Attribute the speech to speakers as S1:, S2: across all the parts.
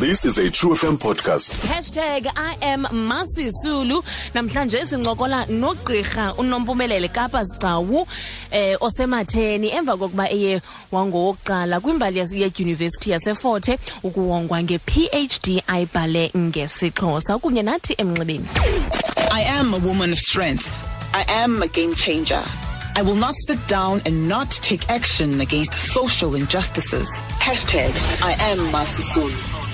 S1: This is a True FM podcast.
S2: Hashtag I am Masisulu namhlanje sincokola nogqirha unompumelele Kapa Sigcawu eh osematheni emva kokuba eye wangowokuqala kwimbali yedyunivesithi yaseForte ukuwongwa nge-PhD ayibhale ngesixhosa kunye nathi emnxebeni
S3: I am a woman of strength. I am a game changer. I will not sit down and not take action against social injustices. Hashtag I am Masisulu.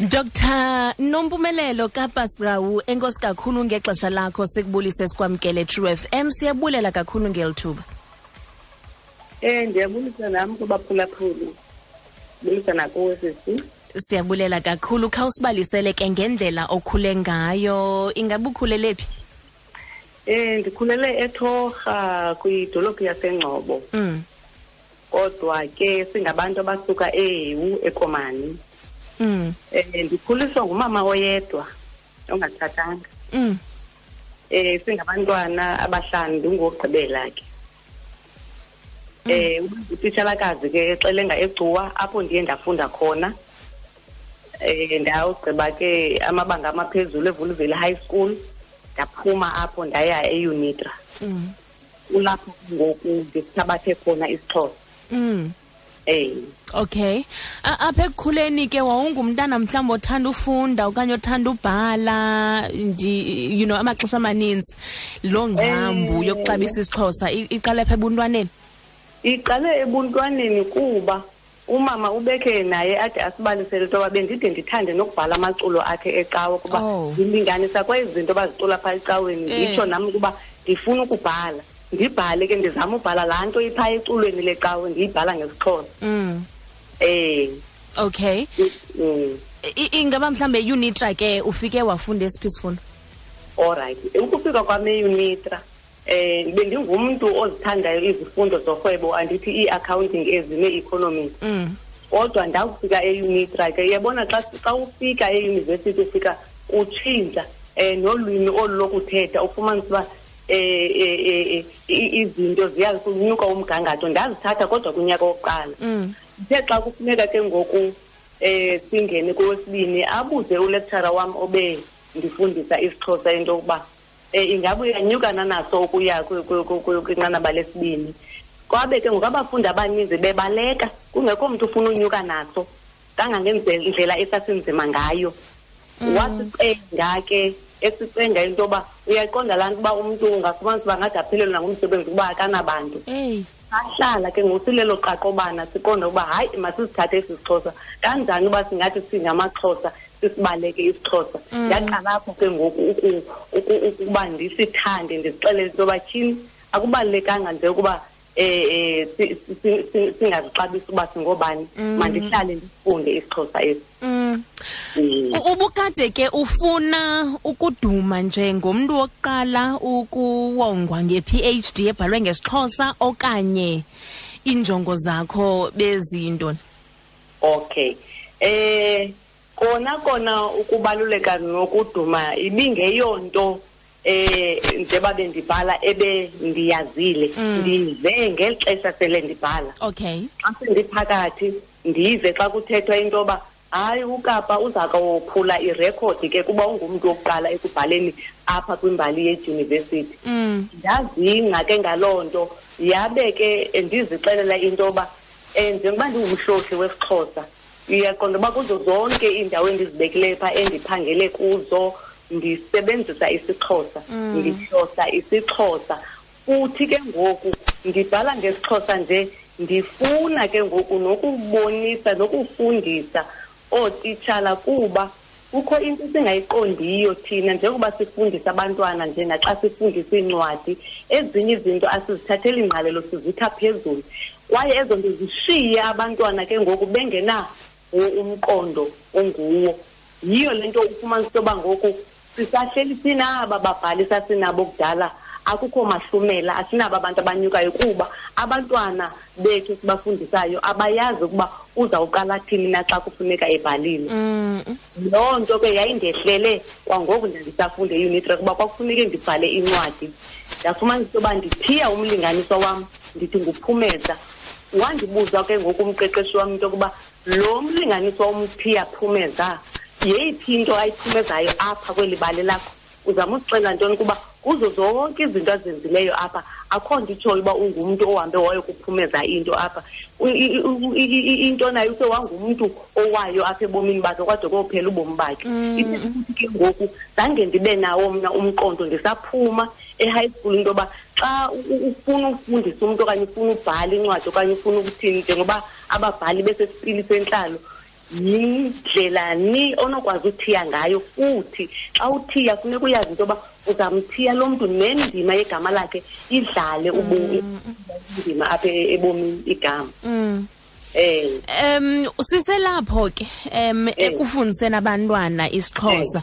S2: Dr Nompumelelo Kapa Sigcawu enkosi kakhulu ngexesha lakho sikubulise sikwamkele True FM siyabulela kakhulu ngelithuba
S4: Eh ndiyabulisa nami kubaphulaphuli. Bulisa nakuwe sisi.
S2: siyabulela kakhulu khawusibalisele ke ngendlela okhule ngayo ingabe ukhulele phi
S4: Eh ndikhulele eThorha kwidolophu yaseNgcobo.
S2: mm.
S4: Kodwa ke singabantu abasuka eHewu eKomani.
S2: Mm.
S4: Eh ndikhuliswa ngumama oyedwa ongatshatanga.
S2: Mm.
S4: Eh singabantwana abahlanu ngokugqibela ke. Eh utitshalakazi ke exelenga eGcuwa apho ndiye ndafunda khona. Eh ndawugqiba ke amabanga amaphezulu eVuluveli High School. Ndaphuma apho ndaya eUnitra.
S2: Mm.
S4: Kulapho ngoku ndisithabathe khona isixhosa.
S2: Mm.
S4: Eh
S2: Okay. Apha ekukhuleni ke wawungumntana mhlawumbi othanda ufunda okanye othanda ubhala ndi you know amaxesha amaninzi lo ngcambu
S4: Eh.
S2: yokuxabisa isixhosa iqala pha ebuntwaneni.
S4: iqale ebuntwaneni kuba umama ubekhe naye ade asibalisele into yoba bendide ndithande nokubhala amaculo akhe ecawa kuba
S2: Oh.
S4: ndilinganisa kwezi zinto bazicula phaa ecaweni
S2: Eh.
S4: nditsho nam ukuba ndifuna ukubhala ndibhale ke ndizama ubhala laa nto iphaa eculweni lecawe ndiyibhala ngesixhosa
S2: Mm.
S4: eh
S2: Okay.
S4: mm.
S2: I- ingaba mhlambe eUnitra ke ufike wafunda esiphi isifundo?
S4: alright ukufika kwam eunitra eh bendingumntu ozithandayo izifundo zorhwebo andithi ii-accounting ezine-economics
S2: Mm.
S4: kodwa ndakufika eunitra ke uyabona xa xa ufika eyunivesithi ufika utshintsha um nolwimi olu lokuthetha ufumanisa uba um izinto ziyanyuka umgangatho. Ndazithatha kodwa kunyaka wokuqala.
S2: Mm.
S4: ithe xa kufuneka ke ngoku um singene kowesibini abuze ulecturer wam obe ndifundisa isixhosa into yokuba um ingabe uyanyukana naso ukuya kwi- kwi- kwi- kwi- kwinqanaba lesibini. Kwabe ke ngoku abafundi abaninzi bebaleka kungekho mntu ufuna unyuka naso kangangendlela esasinzima ngayo. Wasicenga ke esicenga into yoba uyayiqonda laa nto uba umntu ungafumanisa uba ngade aphelelwe nangumsebenzi kuba akanabantu. Sahlala ke ngosilelo qaqobana siqonda ukuba hayi masisithathe esi sixhosa. Kanjani uba singathi singamaxhosa sisibaleke isixhosa? Ndaqala apho ke ngoku uku- uku- ukuba ndisithande ndizixelele into yoba tyhini. Akubalulekanga nje ukuba um singazixabisi uba singobani. Mandihlale ndifunde isixhosa esi.
S2: Mm.
S4: Mm.
S2: Ubukade ke ufuna ukuduma nje ngomntu wokuqala ukuwongwa nge-PhD ebhalwe ngesixhosa okanye injongo zakho bezintoni?
S4: Okay. Eh kona kona ukubaluleka nokuduma ibingeyonto eh njengoba bendibhala ebe ndiyazile ndive ngeli xesha sele ndibhala
S2: Okay.
S4: xa sendiphakathi ndive xa kuthethwa into yoba hayi ukapa uza kophula irekhodi ke kuba ungumntu wokuqala ekubhaleni apha kwimbali yedyunivesithi
S2: Mm.
S4: ndazingca ke ngaloo nto. Yabe ke ndizixelela into yoba um njengoba ndingumhlohli wesixhosa uyaqonda uba kuzo zonke iindawo endizibekileyo phaa endiphangele kuzo ndisebenzisa isixhosa ndihlohla isixhosa. Futhi ke ngoku ndibhala ngesixhosa nje ndifuna ke ngoku nokubonisa nokufundisa ootitshala kuba kukho into esingayiqondiyo thina njengoba sifundisa abantwana nje naxa sifundisa iincwadi. Ezinye izinto asizithatheli ngqalelo sizitha phezulu. Kwaye ezo nto zishiye abantwana ke ngoku bengena umqondo onguwo. Yiyo le nto ufumanisa into yoba ngoku sisahleli sinaba babhali sasinabo kudala. Akukho mahlumela asinabo abantu abanyukayo kuba abantwana bethu sibafundisayo abayazi ukuba uzawuqala thini na xa kufuneka ebhalile?
S2: Mm.
S4: loo nto ke yayindehlele kwangoku ndandisafunda eunitra kuba kwakufuneke ndibhale incwadi. Ndafumanisa into yoba ndithiya umlinganiswa wam ndithi nguphumeza. Wandibuza ke ngoku umqeqeshi wam into yokuba lo mlinganiswa umthiya phumeza yeyiphi into ayiphumezayo apha kweli bali lakho? Uzama ucela ntoni kuba kuzo zonke izinto azenzileyo apha? Akho nto itshoyo uba ungumntu ohambe wayokuphumeza into apha. Into nayo use wangumntu owayo apha ebomini bakhe kwade kophela ubomi bakhe. Ifuthi ke ngoku zange ndibe nawo mna umqondo ndisaphuma e-high school into yoba xa ufuna ufundisa umntu okanye ufuna ubhala incwadi okanye ufuna ukuthini njengoba ababhali besesipili sentlalo yindlela ni onokwazi uthiya ngayo futhi xa uthiya funeka uyazi into yoba uzamthiya lo mntu nendima yegama lakhe idlale indima apha ebomini igama.
S2: Eh. Em siselapho ke em ekufundiseni abantwana isixhosa.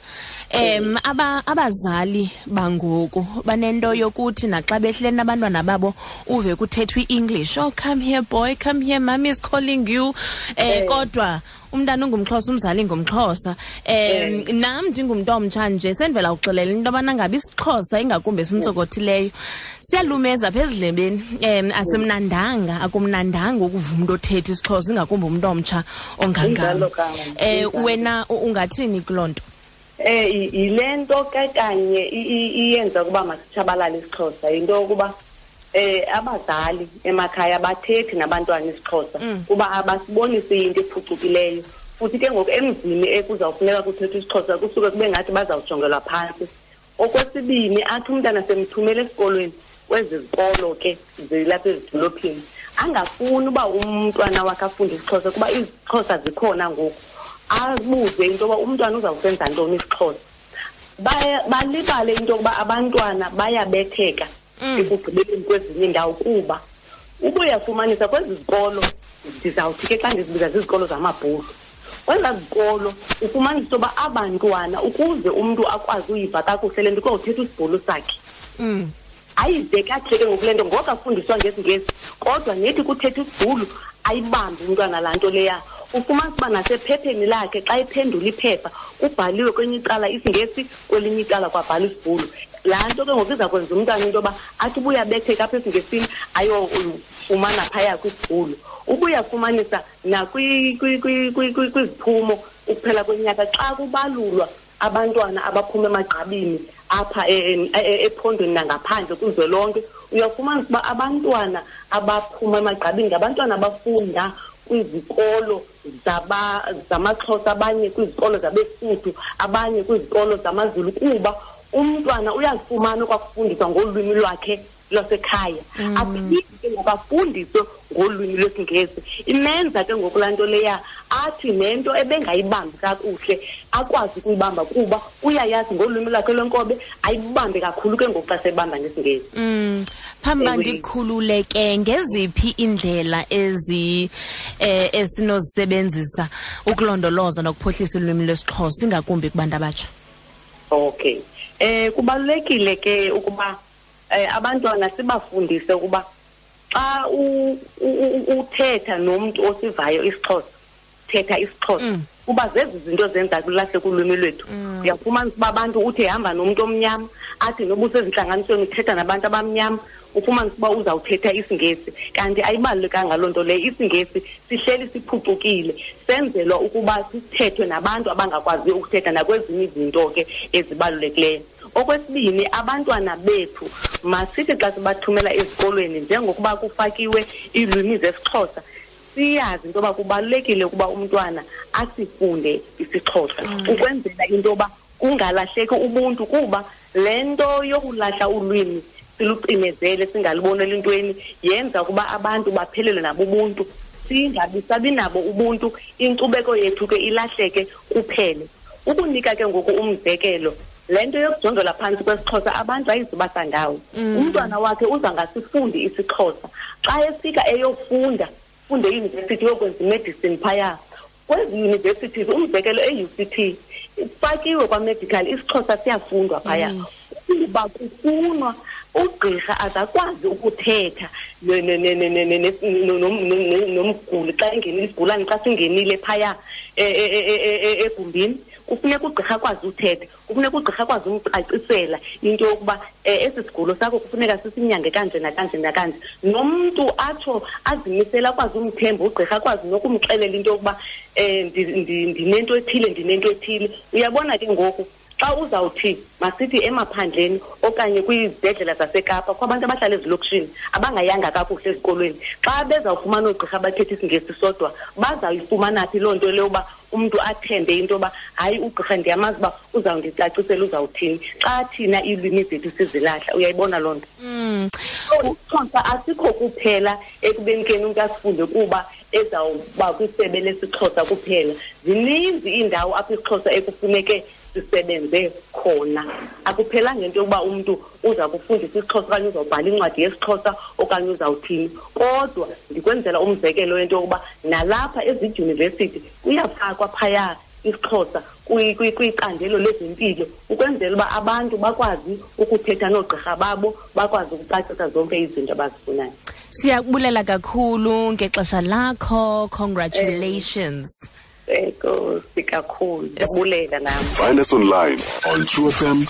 S2: Em aba abazali bangoku banento yokuthi naxa behleli nabantwana babo uve kuthethwa iEnglish oh come here boy come here mommy is calling you. Eh. kodwa umntana ungumxhosa umzali ngumxhosa. Um nam ndingumuntu omtsha nje sendivela uxelela into yobana ngabi isixhosa ingakumbi esinintsokothileyo siyalumeza pha ezidlebeni um asimnandanga akumnandanga ukuva umntu othetha isixhosa ingakumbi umntu omtsha ongangam um wena ungathini kuloo nto?
S4: Eh yile nto ke kanye iyenza ukuba masitshabalale isixhosa. Yinto yokuba eh abazali emakhaya bathethi nabantwana isixhosa kuba abasibonisi into ephucukileyo. Futhi ke ngoku emzini ekuzawufuneka kuthethwa isixhosa kusuke kube ngathi bazawujongelwa phantsi. Okwesibini athi umntana semthumela esikolweni kwezi zikolo ke zilapha ezidolophini angafuni uba umntwana wakhe afunde isixhosa kuba izixhosa zikhona ngoku. Abuze into yoba umntwana uzawusenza ntoni isixhosa. Balibale into yokuba abantwana bayabetheka ekugqibeleni kwezinye indawo kuba uba uyafumanisa kwezi zikolo ndizawuthi ke xa ndizibiza zizikolo zamabhulu kwezaa zikolo ufumanisa uba abantwana ukuze umntu akwazi uyiva kakuhle le nto kuyawuthetha isibhulu sakhe. Ayive kakuhle ke ngoku le nto ngoko afundiswa ngesingesi. Kodwa nethi kuthetha isibhulu ayibambe umntwana laa nto leya. Ufumanisa uba nasephepheni lakhe xa ephendula iphepha kubhaliwe kwenye icala isingesi kwelinye icala kwabhala isibhulu. Laa nto ke ngoku iza kwenza umntwana into yoba athi uba uyabetheka apha esingesini ayofumana phaya kwisibhulu uba uyafumanisa nakwiziphumo ukuphela kwenyaka xa kubalulwa abantwana abaphuma emagqabini apha ephondweni nangaphandle kuzwelonke. Uyafumanisa uba abantwana abaphuma emagqabini ngabantwana abafunda kwizikolo zamaxhosa abanye kwizikolo zabesuthu abanye kwizikolo zamazulu kuba umntwana uyazifumana okwakufundiswa ngolwimi lwakhe lwasekhaya. Aphinde ke ngoku afundiswe ngolwimi lwesingesi. Imenza ke ngoku laa nto leya athi nento ebengayibambi kakuhle akwazi ukuyibamba kuba uyayazi ngolwimi lwakhe lwenkobe ayibambe kakhulu ke ngoku xa sebamba ngesingesi.
S2: Mm. phambi bandikhululeke ngeziphi indlela ezi eh esinozisebenzisa ukulondoloza nokuphuhlisa ulwimi lwesixhosa ingakumbi kubantu abatsha?
S4: Okay. Eh kubalulekile ke ukuba eh abantwana sibafundise ukuba xa uthetha nomuntu osivayo isixhosa thetha isixhosa kuba zezi zinto zenza kulahle kulwimi lwethu. Uyafumanisa uba abantu uthi hamba nomuntu omnyama athi noba usezintlanganisweni uthetha nabantu abamnyama ufumanisa uba uzawuthetha isingesi kanti ayibalulekanga loo nto leyo. isingesi sihleli siphucukile. Senzelwa ukuba sithethwe nabantu abangakwaziyo ukuthetha nakwezinye izinto ke ezibalulekileyo. Okwesibini abantwana bethu masithi xa sibathumela ezikolweni njengokuba kufakiwe iilwimi zesixhosa siyazi into yoba kubalulekile ukuba umntwana asifunde isixhosa. Ukwenzela into yoba kungalahleki ubuntu kuba le nto yokulahla ulwimi silucinezele singaliboneli ntweni yenza ukuba abantu baphelelwe nabo ubuntu. Singabi sabi nabo ubuntu inkcubeko yethu ke ilahleke kuphele. Ukunika ke ngoku umzekelo le nto yokujongela phantsi kwesixhosa abantu ayizuba ndawo umntwana wakhe uza ngasifundi isixhosa. Xa efika eyofunda funde eyunivesithi yokwenza imedicine phaya. Kwezi universities umzekelo e-uct fakiwe kwamedical isixhosa siyafundwa phaya. Kuba kufunwa ugqirha azakwazi ukuthetha nomguli xa engenile isigulane xa singenile phaya egumbini kufuneka ugqirha akwazi uthetha kufuneka ugqirha akwazi umcacisela into yokuba um esi sigulo sakho kufuneka sisinyange kanje nakanje nakanje. Nomntu atsho azimisele akwazi umthemba ugqirha akwazi nokumxelela into yokuba um ndinento ethile ndinento ethile. Uyabona ke ngoku xa uzawuthi masithi emaphandleni okanye kwizibhedlela zasekapa kwabantu abahlala ezilokishini abangayanga kakuhle ezikolweni xa bezawufumana oogqirha abathetha isingesi sodwa bazawuyifumana phi loo nto leyo uba umntu athembe into yoba hayi ugqirha ndiyamazi uba uzawundicacisela uzawuthini. Xa thina iilwimi zethu sizilahla. Uyayibona loo nto?
S2: Mm.
S4: isixhosa asikho kuphela ekubeni keni umntu asifunde kuba ezawuba kwisebe lesixhosa kuphela. Zininzi iindawo apho isixhosa ekufuneke sisebenze khona. Akuphelanga into yokuba umntu uza kufundisa isixhosa okanye uzawubhala incwadi yesixhosa okanye uzawuthini. Kodwa ndikwenzela umzekelo wento yokuba nalapha ezidyunivesithi kuyafakwa phaya isixhosa kwi- kwi- kwicandelo lezempilo ukwenzela uba abantu bakwazi ukuthetha noogqirha babo bakwazi ukucacisa zonke izinto abazifunayo.
S2: Siyakubulela kakhulu ngexesha lakho. Congratulations
S1: find us online. On truefm